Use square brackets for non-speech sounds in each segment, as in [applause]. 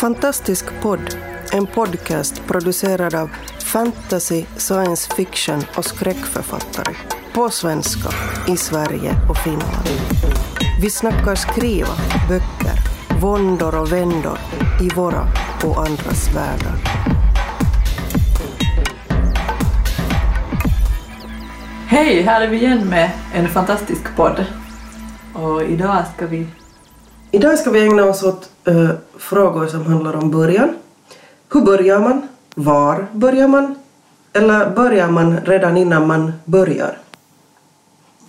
Fantastisk podd, en podcast producerad av fantasy, science fiction och skräckförfattare. På svenska, i Sverige och Finland. Vi snackar skriva, böcker, våndor och vändor i våra och andras världar. Hej, här är vi igen med en fantastisk podd. Och idag ska vi... Idag ska vi ägna oss åt eh, frågor som handlar om början. Hur börjar man? Var börjar man? Eller börjar man redan innan man börjar?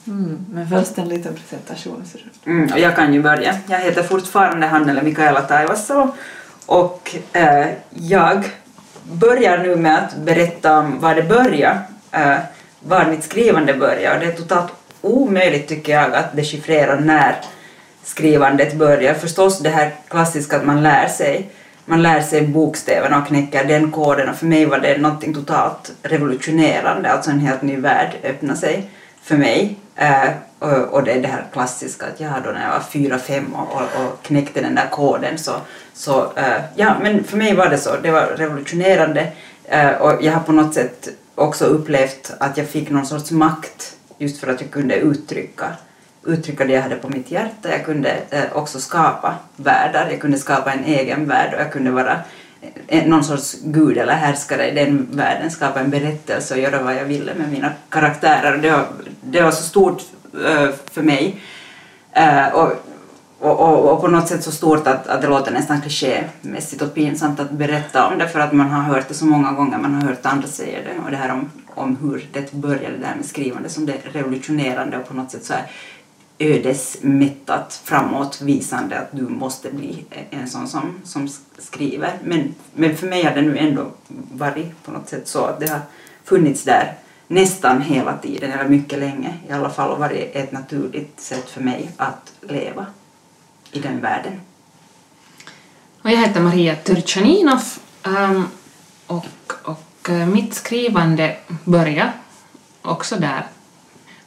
Mm, men först en liten presentation. Mm, och jag kan ju börja. Jag heter fortfarande Hannele Mikaela Taivasalo och eh, jag börjar nu med att berätta om var det börjar, eh, var mitt skrivande börjar. Det är totalt omöjligt tycker jag att dechiffrera när skrivandet börjar. Förstås det här klassiska att man lär sig man lär sig bokstäverna och knäcker den koden och för mig var det något totalt revolutionerande, alltså en helt ny värld öppnade sig för mig. Eh, och, det är det här klassiska att jag då när jag var fyra, fem och, och, knäckte den där koden så, så eh, ja men för mig var det så, det var revolutionerande eh, och jag har på något sätt också upplevt att jag fick någon sorts makt just för att jag kunde uttrycka uttrycka det jag hade på mitt hjärta. Jag kunde eh, också skapa världar, jag kunde skapa en egen värld och jag kunde vara eh, någon sorts gud eller härskare i den världen, skapa en berättelse och göra vad jag ville med mina karaktärer. Och Det var, det var så stort eh, för mig. Och, och, och, och på något sätt så stort att, att det låter nästan klichémässigt och pinsamt att berätta om det för att man har hört det så många gånger, man har hört andra säga det och det här om, om hur det började det här med skrivande som det revolutionerande och på något sätt så här ödesmättat framåtvisande att du måste bli en sån som, som skriver. Men, men för mig har det nu ändå varit på något sätt så att det har funnits där nästan hela tiden, eller mycket länge i alla fall, och varit ett naturligt sätt för mig att leva i den världen. Och jag heter Maria Turchaninov ehm, och, och eh, mitt skrivande började också där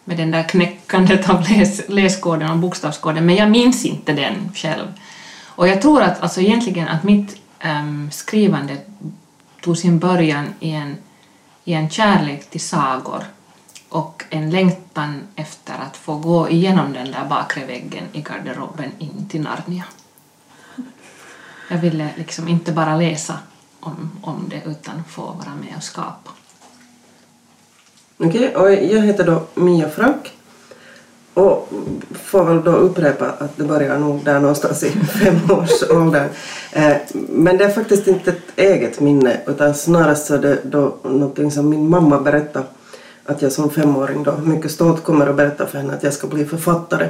med den där knäckandet av läs, läskoden och bokstavskoden, men jag minns inte den själv. Och jag tror att alltså egentligen att mitt äm, skrivande tog sin början i en, i en kärlek till sagor och en längtan efter att få gå igenom den där bakre väggen i garderoben in till Narnia. Jag ville liksom inte bara läsa om, om det utan få vara med och skapa. Okej, och jag heter då Mia Frank och får väl då upprepa att det börjar nog där någonstans i [laughs] femårsåldern. Eh, men det är faktiskt inte ett eget minne utan snarast så är det då någonting som min mamma berättade att jag som femåring då mycket stolt kommer att berätta för henne att jag ska bli författare.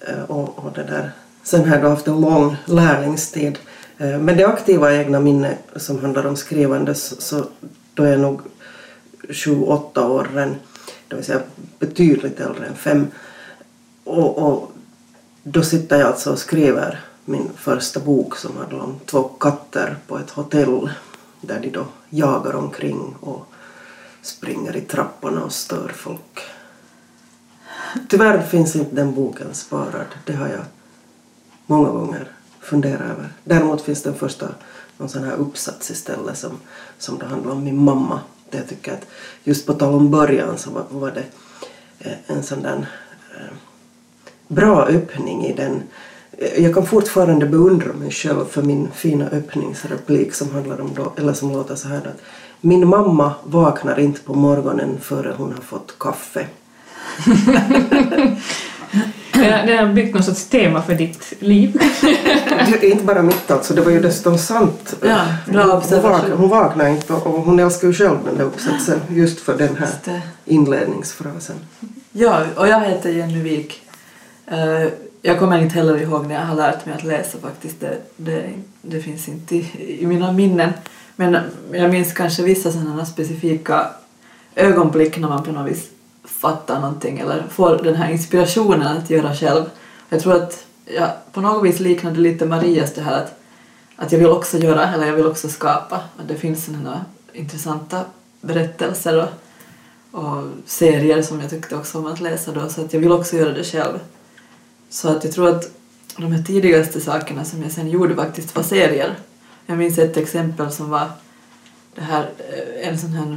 Eh, och, och det där. Sen har jag då haft en lång lärlingstid. Eh, men det aktiva egna minne som handlar om skrivande så, så då är jag nog sju, åtta år det vill säga betydligt äldre än fem. Och, och då sitter jag alltså och skriver min första bok som handlar om två katter på ett hotell där de då jagar omkring och springer i trapporna och stör folk. Tyvärr finns inte den boken sparad. Det har jag många gånger funderat över. Däremot finns den första någon sån här uppsats istället som, som det handlar om min mamma. Det jag tycker att just på tal om början så var, var det eh, en sån där eh, bra öppning i den. Eh, jag kan fortfarande beundra mig själv för min fina öppningsreplik som handlar om då, eller som låter så här att min mamma vaknar inte på morgonen före hon har fått kaffe. [laughs] Den har byggt någon sorts tema för ditt liv. [laughs] Det är inte bara mitt alltså, det var ju dessutom sant. Ja, bra hon, vaknar, hon vaknar inte och hon älskar ju själv den där uppsatsen just för den här det. inledningsfrasen. Ja, och jag heter Jenny Wik. Eh, Jag kommer inte heller ihåg när jag har lärt mig att läsa faktiskt. Det, det, det finns inte i, i mina minnen. Men jag minns kanske vissa sådana specifika ögonblick när man på något vis fattar någonting eller får den här inspirationen att göra själv. Jag tror att jag på något vis liknade lite Marias det här att, att jag vill också göra eller jag vill också skapa. Att det finns sådana intressanta berättelser och, och serier som jag tyckte också om att läsa då så att jag vill också göra det själv. Så att jag tror att de här tidigaste sakerna som jag sen gjorde faktiskt var serier. Jag minns ett exempel som var det här, eh, en sån här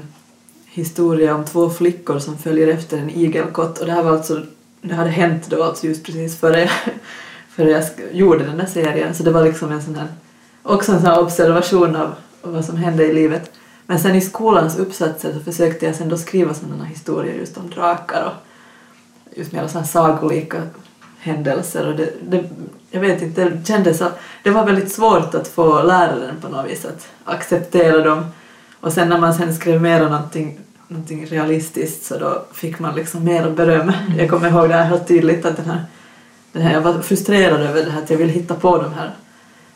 historia om två flickor som följer efter en igelkott. Och det här var alltså, det hade hänt då alltså just precis före jag, [laughs] före jag gjorde den här serien. Så det var liksom en sån här, också en sån här observation av, vad som hände i livet. Men sen i skolans uppsatser så försökte jag sen då skriva sådana historier just om drakar och just med alla sådana sagolika händelser. Och det, det, jag vet inte, det kändes att det var väldigt svårt att få läraren på något vis att acceptera dem. Och sen när man sen skrev mer om någonting, någonting realistiskt så då fick man liksom mer beröm. Jag kommer ihåg det här helt tydligt att den här, den här, jag var frustrerad över det här att jag ville hitta på de här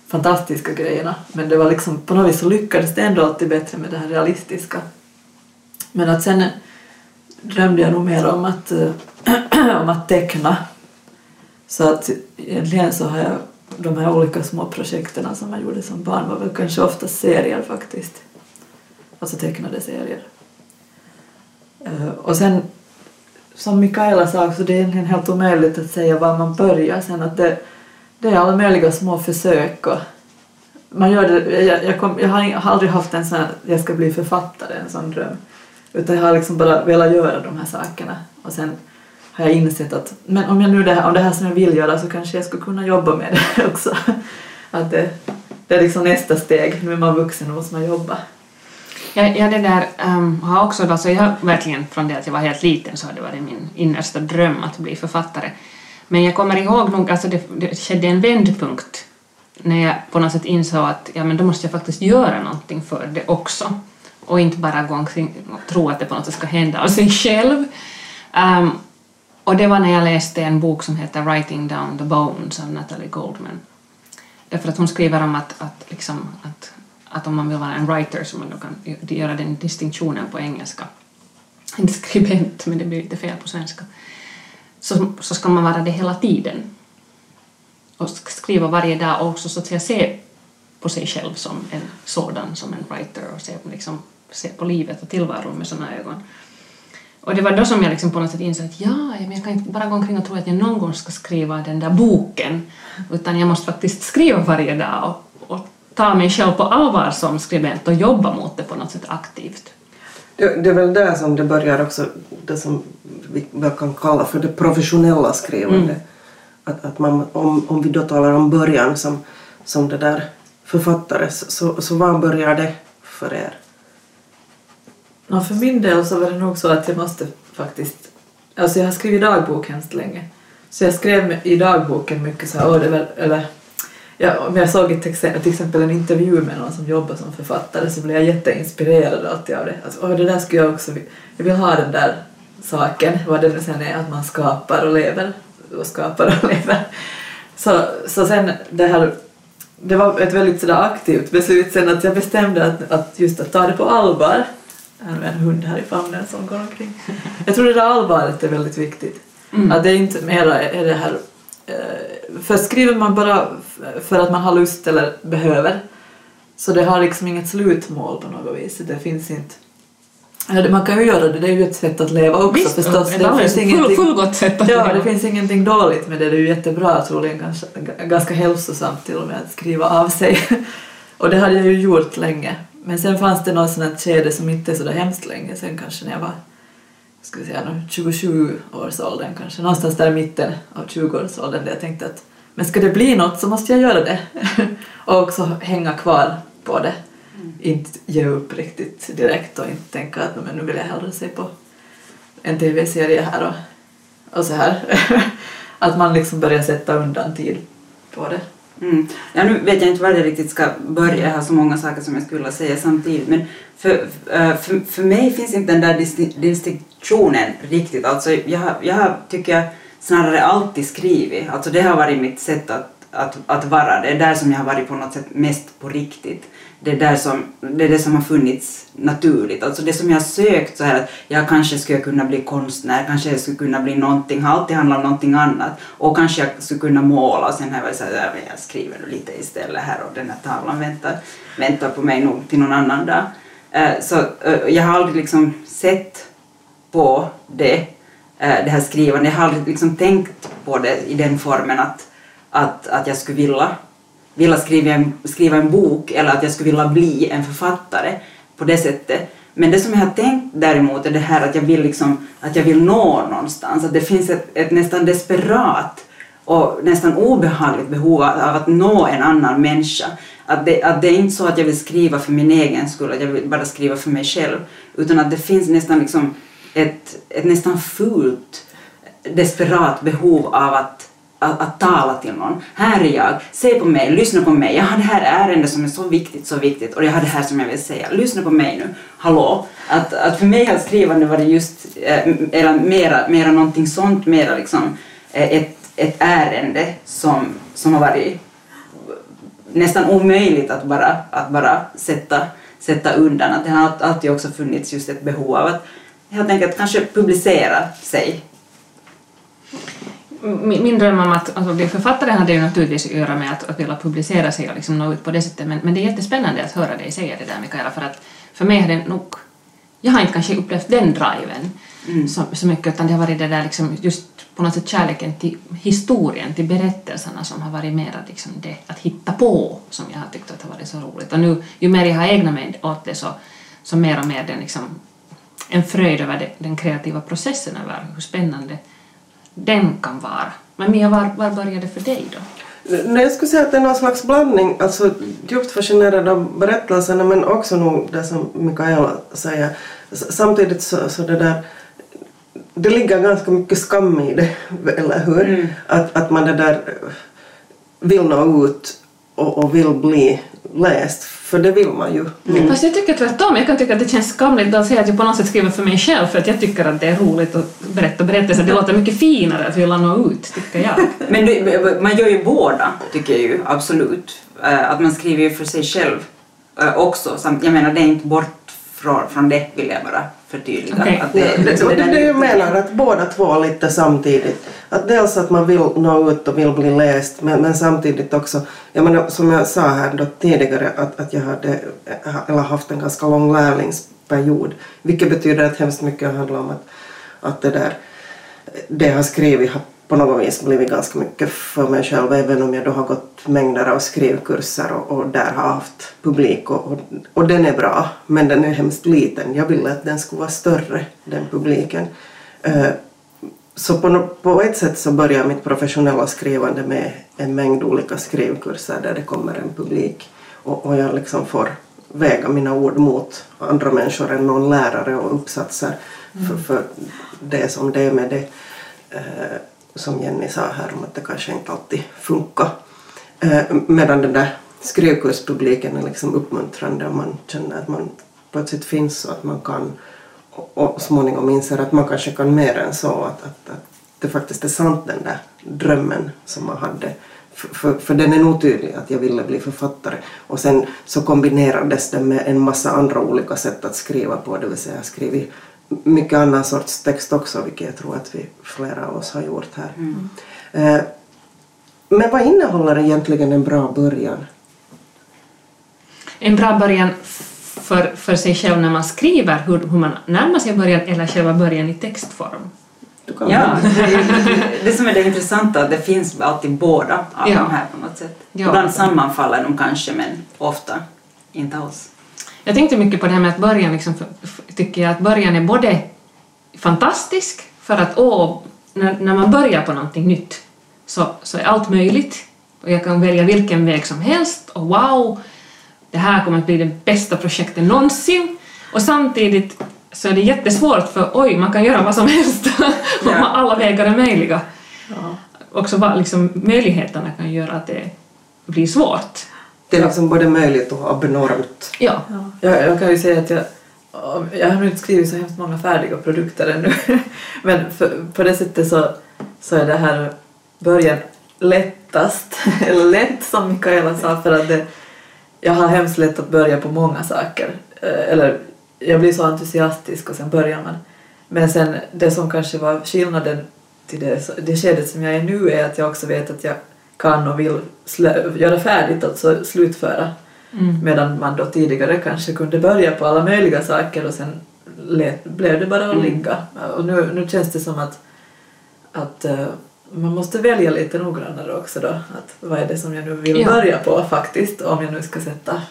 fantastiska grejerna men det var liksom på något vis så lyckades det ändå alltid bättre med det här realistiska. Men att sen drömde jag nog mer om att, eh, [clears throat] om att teckna så att egentligen så har jag de här olika små projekten som jag gjorde som barn var väl kanske oftast serier faktiskt. Alltså tecknade serier. Eh, och sen som Mikaela sa så det är egentligen helt omöjligt att säga var man börjar sen att det, det är alla möjliga små försök och man gör det, jag, jag, kom, jag har aldrig haft en sån här, jag ska bli författare, en sån dröm. Utan jag har liksom bara velat göra de här sakerna och sen har jag insett att men om jag nu det här, om det här som jag vill göra så kanske jag skulle kunna jobba med det [laughs] också. Att det, det är liksom nästa steg, nu är man vuxen och måste man jobba. Jag, ja det där, um, har också då, så jag verkligen från det att jag var helt liten så har det varit min innersta dröm att bli författare. Men jag kommer ihåg nog, alltså det, det skedde en vändpunkt när jag på något sätt insåg att ja, men då måste jag faktiskt göra någonting för det också. Och inte bara gå omkring och tro att det på något sätt ska hända av sig själv. Um, och det var när jag läste en bok som heter Writing Down the Bones av Natalie Goldman. Därför att hon skriver om att, att, liksom, att, att om man vill vara en writer så man då kan göra den distinktionen på engelska. Inte skribent, men det blir lite fel på svenska. Så, så ska man vara det hela tiden. Och skriva varje dag och också så att säga se på sig själv som en sådan, som en writer och se, liksom, se på livet och tillvaron med sådana ögon. Och det var då som jag liksom på något sätt insåg att ja, jag kan inte bara gå omkring och tro att jag någon gång ska skriva den där boken, utan jag måste faktiskt skriva varje dag och, och ta mig själv på allvar som skribent och jobba mot det på något sätt aktivt. Det, det är väl där som det börjar också, det som vi kan kalla för det professionella skrivandet. Att, att man, om, om vi då talar om början som, som det där författare, så, så var börjar det för er? Ja, för min del så var det nog så att jag måste faktiskt... Alltså jag har skrivit dagbok hemskt länge. Så jag skrev i dagboken mycket så här, det var, eller ja, om jag såg ett till exempel en intervju med någon som jobbar som författare så blev jag jätteinspirerad alltid av det. Alltså, det där skulle jag också... Jag vill ha den där saken, vad det nu sen är, att man skapar och lever och skapar och [laughs] lever. Så, så sen det här det var ett väldigt sådär aktivt beslut sen att jag bestämde att, att just att ta det på allvar. Jag har en hund här i famnen som går omkring. Jag tror det där allvaret är väldigt viktigt. Att det är inte mera är det här... Eh, för skriver man bara för att man har lust eller behöver så det har liksom inget slutmål på något vis. Det finns inte... Man kan ju göra det, det är ju ett sätt att leva också Visst, förstås. Det finns ingenting- fullgott sätt att Ja, leva. det finns ingenting dåligt med det. Det är ju jättebra, troligen ganska, ganska hälsosamt till och med att skriva av sig. [laughs] Och det hade jag ju gjort länge. Men sen fanns det något sånt här skede som inte är så där hemskt länge sen kanske när jag var ska vi säga, nu 27-årsåldern kanske, någonstans där i mitten av 20-årsåldern där jag tänkte att men ska det bli något så måste jag göra det. [laughs] och också hänga kvar på det. Inte ge upp riktigt direkt och inte tänka att men nu vill jag hellre se på en tv-serie här och, och så här. [laughs] att man liksom börjar sätta undan tid på det. Mm. Ja, nu vet jag inte var jag riktigt ska börja, jag har så många saker som jag skulle vilja säga samtidigt, men för, eh, för, för mig finns inte den där distinktionen riktigt. Alltså, jag, har- jag har, tycker jag, snarare alltid skrivit, alltså det har varit mitt sätt att, att, att vara, det är där som jag har varit på något sätt mest på riktigt. Det där som, det är det som har funnits naturligt. Alltså det som jag har sökt så här att jag kanske skulle kunna bli konstnär, kanske jag skulle kunna bli någonting, har alltid handlat om någonting annat. Och kanske jag skulle kunna måla och sen har jag varit så här, äh, jag skriver nu lite istället här och den här tavlan väntar, väntar på mig nog till någon annan dag. Eh, så eh, jag har aldrig liksom sett på det, eh, det här skrivandet, jag har aldrig liksom tänkt på det i den formen att, att, att jag skulle vilja vilja skriva en, skriva en bok eller att jag skulle vilja bli en författare på det sättet. Men det som jag har tänkt däremot är det här att jag vill, liksom, att jag vill nå någonstans, att det finns ett, ett nästan desperat och nästan obehagligt behov av att nå en annan människa. Att det, att det är inte så att jag vill skriva för min egen skull, att jag vill bara skriva för mig själv, utan att det finns nästan liksom ett, ett nästan fult, desperat behov av att att, att, tala till någon. Här är jag, se på mig, lyssna på mig. Jag har det här ärendet som är så viktigt, så viktigt och jag har det här som jag vill säga. Lyssna på mig nu, hallå. Att, att för mig har skrivande varit just, eh, eller mera, mera någonting sånt, mera liksom eh, ett, ett ärende som, som har varit nästan omöjligt att bara, att bara sätta, sätta undan. Att det har alltid också funnits just ett behov av att helt enkelt kanske publicera sig min, dröm om att alltså, bli författare hade ju naturligtvis att göra med att, att vilja publicera sig och liksom nå ut på det sättet men, men det är jättespännande att höra dig säga det där Mikaela för att för mig har det nog jag har inte kanske upplevt den driven mm. så, så mycket utan det har varit det där liksom just på något sätt kärleken till historien, till berättelserna som har varit mer liksom det att hitta på som jag har tyckt att har varit så roligt och nu ju mer jag har ägnat mig åt det så, så mer och mer den liksom en fröjd över det, den kreativa processen över hur spännande den kan vara. Men Mia, var, var började det för dig då? Nej, jag skulle säga att det är någon slags blandning, alltså djupt fascinerad av berättelserna men också nog det som Mikaela säger. Samtidigt så, så det där det ligger ganska mycket skam i det, [laughs] eller hur? Mm. Att, att man det där vill nå ut och, och vill bli läst, för det vill man ju. Mm. Fast jag tycker tvärtom, jag kan tycka att det känns skamligt att säga att jag på något sätt skriver för mig själv för att jag tycker att det är roligt att berätta berättelser. Det låter mycket finare att vilja nå ut, tycker jag. [laughs] Men det, man gör ju båda, tycker jag ju, absolut. Eh, att man skriver ju för sig själv eh, också. Jag menar, det är inte bort från, från det, vill jag bara förtydliga. Okay. Att det, det, det, det, det, det jag menar, att båda två lite samtidigt. Att dels att man vill nå ut och vill bli läst men, men samtidigt också, jag menar, som jag sa här då tidigare att, att jag hade eller haft en ganska lång lärlingsperiod vilket betyder att hemskt mycket handlar om att, att det där det jag har skrivit har på något vis blivit ganska mycket för mig själv även om jag då har gått mängder av skrivkurser och, och där har haft publik och, och, och, den är bra men den är hemskt liten. Jag ville att den skulle vara större, den publiken. Uh, så på, på ett sätt så börjar mitt professionella skrivande med en mängd olika skrivkurser där det kommer en publik och, och jag liksom får väga mina ord mot andra människor än någon lärare och uppsatser mm. för, för det som det är med det. Som Jenny sa här om att det kanske inte alltid funkar. Eh, medan den där skrivkurspubliken är liksom uppmuntrande och man känner att man plötsligt finns och att man kan och, och småningom inser att man kanske kan mer än så att, att, att det faktiskt är sant den där drömmen som man hade. För, för, för, den är nog tydlig att jag ville bli författare och sen så kombinerades det med en massa andra olika sätt att skriva på, det vill säga jag skrivit mycket annan sorts text också, vilket jag tror att vi flera av oss har gjort här. Mm. Eh, men vad innehåller egentligen en bra början? En bra början för, för sig själv när man skriver, hur, hur man närmar sig början eller själva början i textform? Ja, det, det, som är det intressanta, det finns alltid båda av ja. de här på något sätt. Ja. Ibland sammanfaller de kanske, men ofta inte alls. Jag tänkte mycket på det här med att början, liksom, tycker jag att början är både fantastisk för att åh, när, när man börjar på någonting nytt så, så är allt möjligt och jag kan välja vilken väg som helst och wow, det här kommer att bli det bästa projektet någonsin och samtidigt så är det jättesvårt för oj, man kan göra vad som helst [laughs] och ja. alla vägar är möjliga. Ja. Också vad liksom, möjligheterna kan göra att det blir svårt. Det är liksom både möjligt och abnormt. Ja. ja. Jag, jag kan ju säga att jag, jag har inte skrivit så hemskt många färdiga produkter ännu. [laughs] Men för, på det sättet så, så är det här början lättast, [laughs] eller lätt som Mikaela sa för att det, jag har hemskt lätt att börja på många saker. Eh, eller jag blir så entusiastisk och sen börjar man. Men sen det som kanske var skillnaden till det, det skedet som jag är nu är att jag också vet att jag kan och vill göra färdigt, alltså slutföra. Mm. Medan man då tidigare kanske kunde börja på alla möjliga saker och sen blev det bara att mm. ligga. Och nu, nu känns det som att, att uh, man måste välja lite noggrannare också då. Att vad är det som jag nu vill Ja. börja på faktiskt om jag nu ska sätta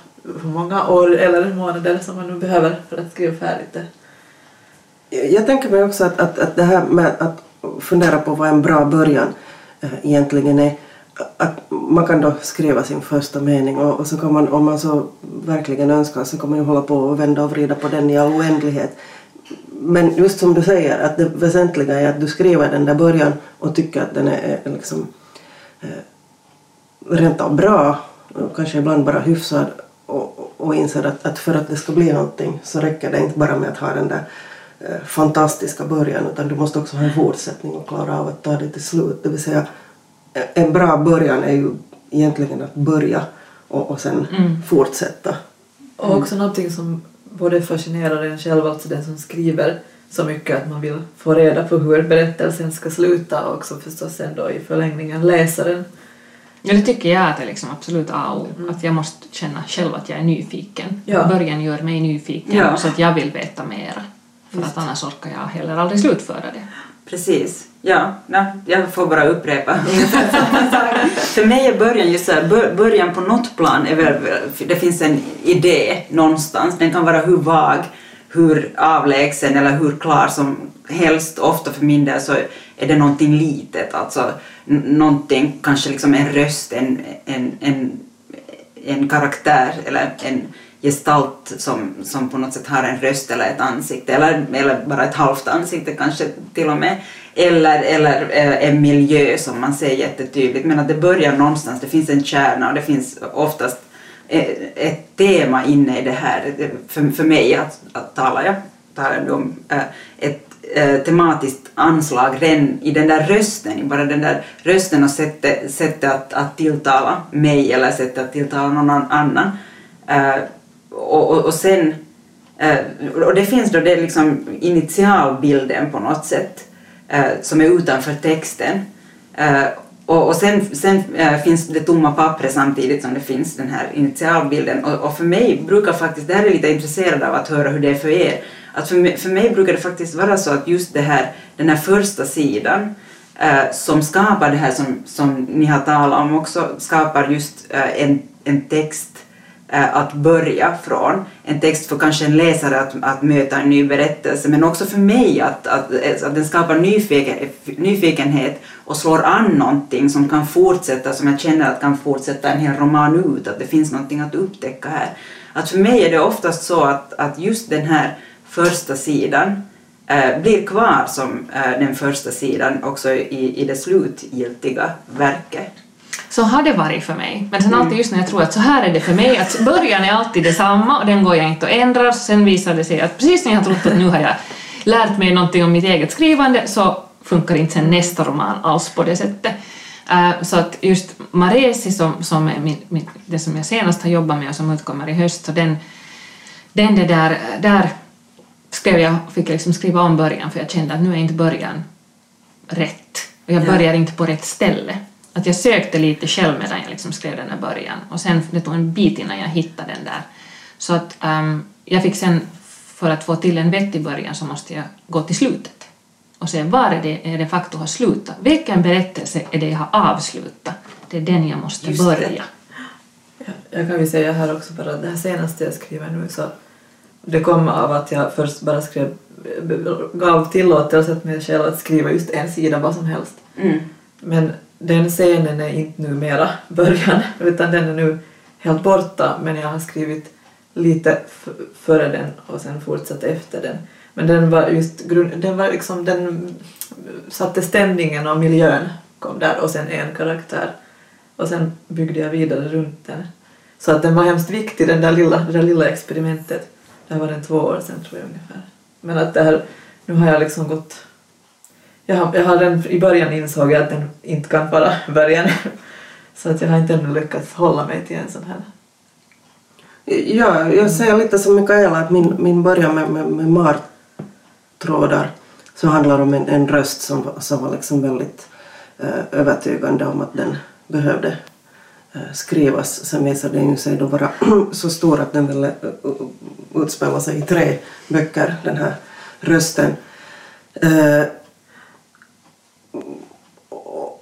hur många år eller månader som man nu behöver för att skriva färdigt det. Jag tänker mig också att, att, att det här med att fundera på vad en bra början eh, egentligen är. Att man kan då skriva sin första mening och, och så kan man, om man så verkligen önskar, så kan man ju hålla på och vända och vrida på den i all oändlighet. Men just som du säger, att det väsentliga är att du skriver den där början och tycker att den är, är liksom eh, rent av bra, och kanske ibland bara hyfsad och, och inser att, att för att det ska bli någonting så räcker det inte bara med att ha den där eh, fantastiska början utan du måste också ha en fortsättning och klara av att ta det till slut. Det vill säga en bra början är ju egentligen att börja och, och sen fortsätta. Och också någonting som både fascinerar en själv, alltså den som skriver så mycket att man vill få reda på hur berättelsen ska sluta och också förstås sen då i förlängningen läsaren. Ja, det tycker jag att det är liksom absolut A och O. Att jag måste känna själv att jag är nyfiken. Ja. Början gör mig nyfiken Ja. så att jag vill veta mera. För att annars orkar jag heller aldrig slutföra det. Precis. Ja, nej, jag får bara upprepa. [laughs] För mig är början just så här, början på något plan är väl, det finns en idé någonstans, den kan vara hur vag, hur avlägsen eller hur klar som helst. Ofta för min del så är det någonting litet, alltså någonting, kanske liksom en röst, en, en, en, en karaktär eller en gestalt som, som på något sätt har en röst eller ett ansikte eller, eller bara ett halvt ansikte kanske till och med eller, eller eh, en miljö som man ser jättetydligt men att det börjar någonstans, det finns en kärna och det finns oftast eh, ett tema inne i det här. För, för mig att, att tala jag talar nu om eh, ett eh, tematiskt anslag redan i den där rösten, bara den där rösten och sättet, sättet att, att tilltala mig eller sättet att tilltala någon annan. Eh, och, och, och sen, eh, och det finns då det liksom initialbilden på något sätt eh, som är utanför texten. Eh, och, och sen, sen finns det tomma pappret samtidigt som det finns den här initialbilden. Och, och för mig brukar faktiskt, det här är lite intresserad av att höra hur det är för er, att för mig, för mig brukar det faktiskt vara så att just det här, den här första sidan som skapar det här som, som ni har talat om också, skapar just en, en text Eh, att börja från. En text för kanske en läsare att, att möta en ny berättelse men också för mig att, att, eh, att den skapar nyfiken, nyfikenhet och slår an någonting som kan fortsätta, som jag känner att kan fortsätta en hel roman ut, att det finns någonting att upptäcka här. Att för mig är det oftast så att, att just den här första sidan eh, blir kvar som eh, den första sidan också i, i det slutgiltiga verket. Så har det varit för mig. Men sen alltid just när jag tror att så här är det för mig, att början är alltid detsamma och den går jag inte att ändra. Sen visar det sig att precis när jag trott att nu har jag lärt mig någonting om mitt eget skrivande så funkar inte sen nästa roman alls på det sättet. Eh, så att just Maresi som, som är min, min, det som jag senast har jobbat med och som utkommer i höst, så den, den det där, där skrev jag, fick jag liksom skriva om början för jag kände att nu är inte början rätt. Och jag Ja. börjar inte på rätt ställe. Att jag sökte lite själv medan jag liksom skrev den här början och sen det tog en bit innan jag hittade den där. Så att ehm, jag fick sen, för att få till en vettig början så måste jag gå till slutet och se var är det jag de facto har slutat. Vilken berättelse är det jag har avslutat? Det är den jag måste Just det. börja. Ja, jag kan ju säga här också bara det här senaste jag skriver nu så det kom av att jag först bara skrev, gav tillåtelse till mig själv att skriva just en sida vad som helst. Mm. Men den scenen är inte numera början utan den är nu helt borta men jag har skrivit lite före den och sen fortsatt efter den. Men den var just grund, den var liksom den satte stämningen och miljön kom där och sen en karaktär och sen byggde jag vidare runt den. Så att den var hemskt viktig den där lilla, det där lilla experimentet. Det här var den två år sedan tror jag ungefär. Men att det här, nu har jag liksom gått jag, jag har den, I början insåg jag att den inte kan vara [laughs] början. Så att jag har inte ännu lyckats hålla mig till en sån här. Ja, jag säger lite som Mikaela att min, min början med, med, med martrådar så handlar om en, en röst som, var- som var liksom väldigt eh, övertygande om att den behövde eh, skrivas. Sen visade den ju sig då vara [clears throat] så stor att den ville eh, utspela sig i tre böcker, den här rösten. Eh,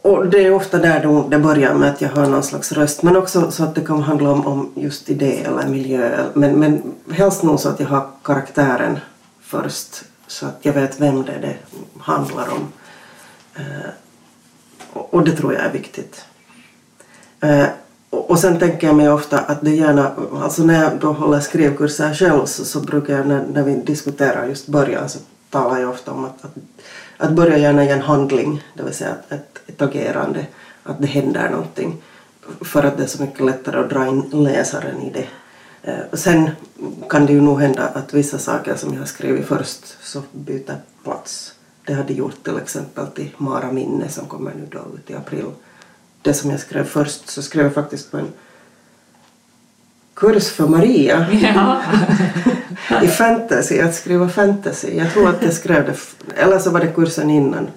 och- det är ofta där då det börjar med att jag hör någon slags röst men också så att det kan handla om, om just idé eller miljö men, men helst nog så att jag har karaktären först så att jag vet vem det, är det handlar om. Eh, och, och det tror jag är viktigt. Eh, och, och sen tänker jag mig ofta att det gärna, alltså när jag då håller skrivkurser själv så, så brukar jag när, när vi diskuterar just början så talar jag ofta om att, att, att börja gärna i en handling, det vill säga ett, ett, ett agerande, att det händer någonting för att det är så mycket lättare att dra in läsaren i det. Eh, sen kan det ju nog hända att vissa saker som jag har skrivit först så byter plats. Det hade gjort till exempel till Mara minne som kommer nu då ut i april. Det som jag skrev först så skrev jag faktiskt på en kurs för Maria Ja. [laughs] i fantasy, att skriva fantasy. Jag tror att jag skrev det, eller så var det kursen innan.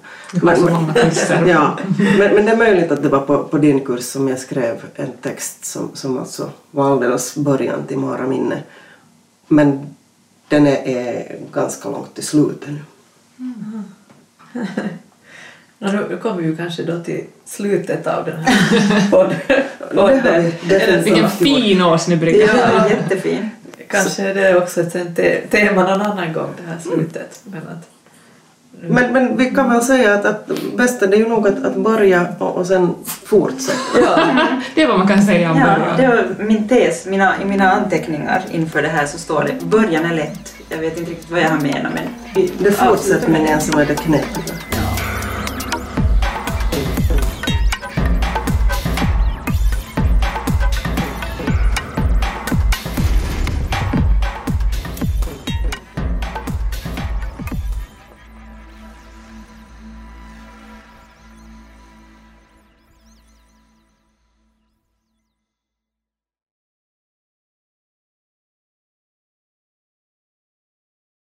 Många kurser. [laughs] ja, men, men det är möjligt att det var på, på din kurs som jag skrev en text som, som alltså var alldeles början till Mara minne. Men den är, är ganska långt i slutet nu. Ja, nu kommer vi ju kanske då till slutet av den här [laughs] podden. Vilken fin årsnubrik. Ja, jättefin. Kanske är det också ett tema någon annan gång, det här slutet. Men att, Men, men vi kan väl säga att, att bäst är det ju nog att, att börja och, och sen fortsätta. ja, [laughs] Det är vad man kan säga om Ja, början. det var min tes. Mina, I mina anteckningar inför det här så står det början är lätt. Jag vet inte riktigt vad jag har menat men... Det är fortsättningen som är det knepiga.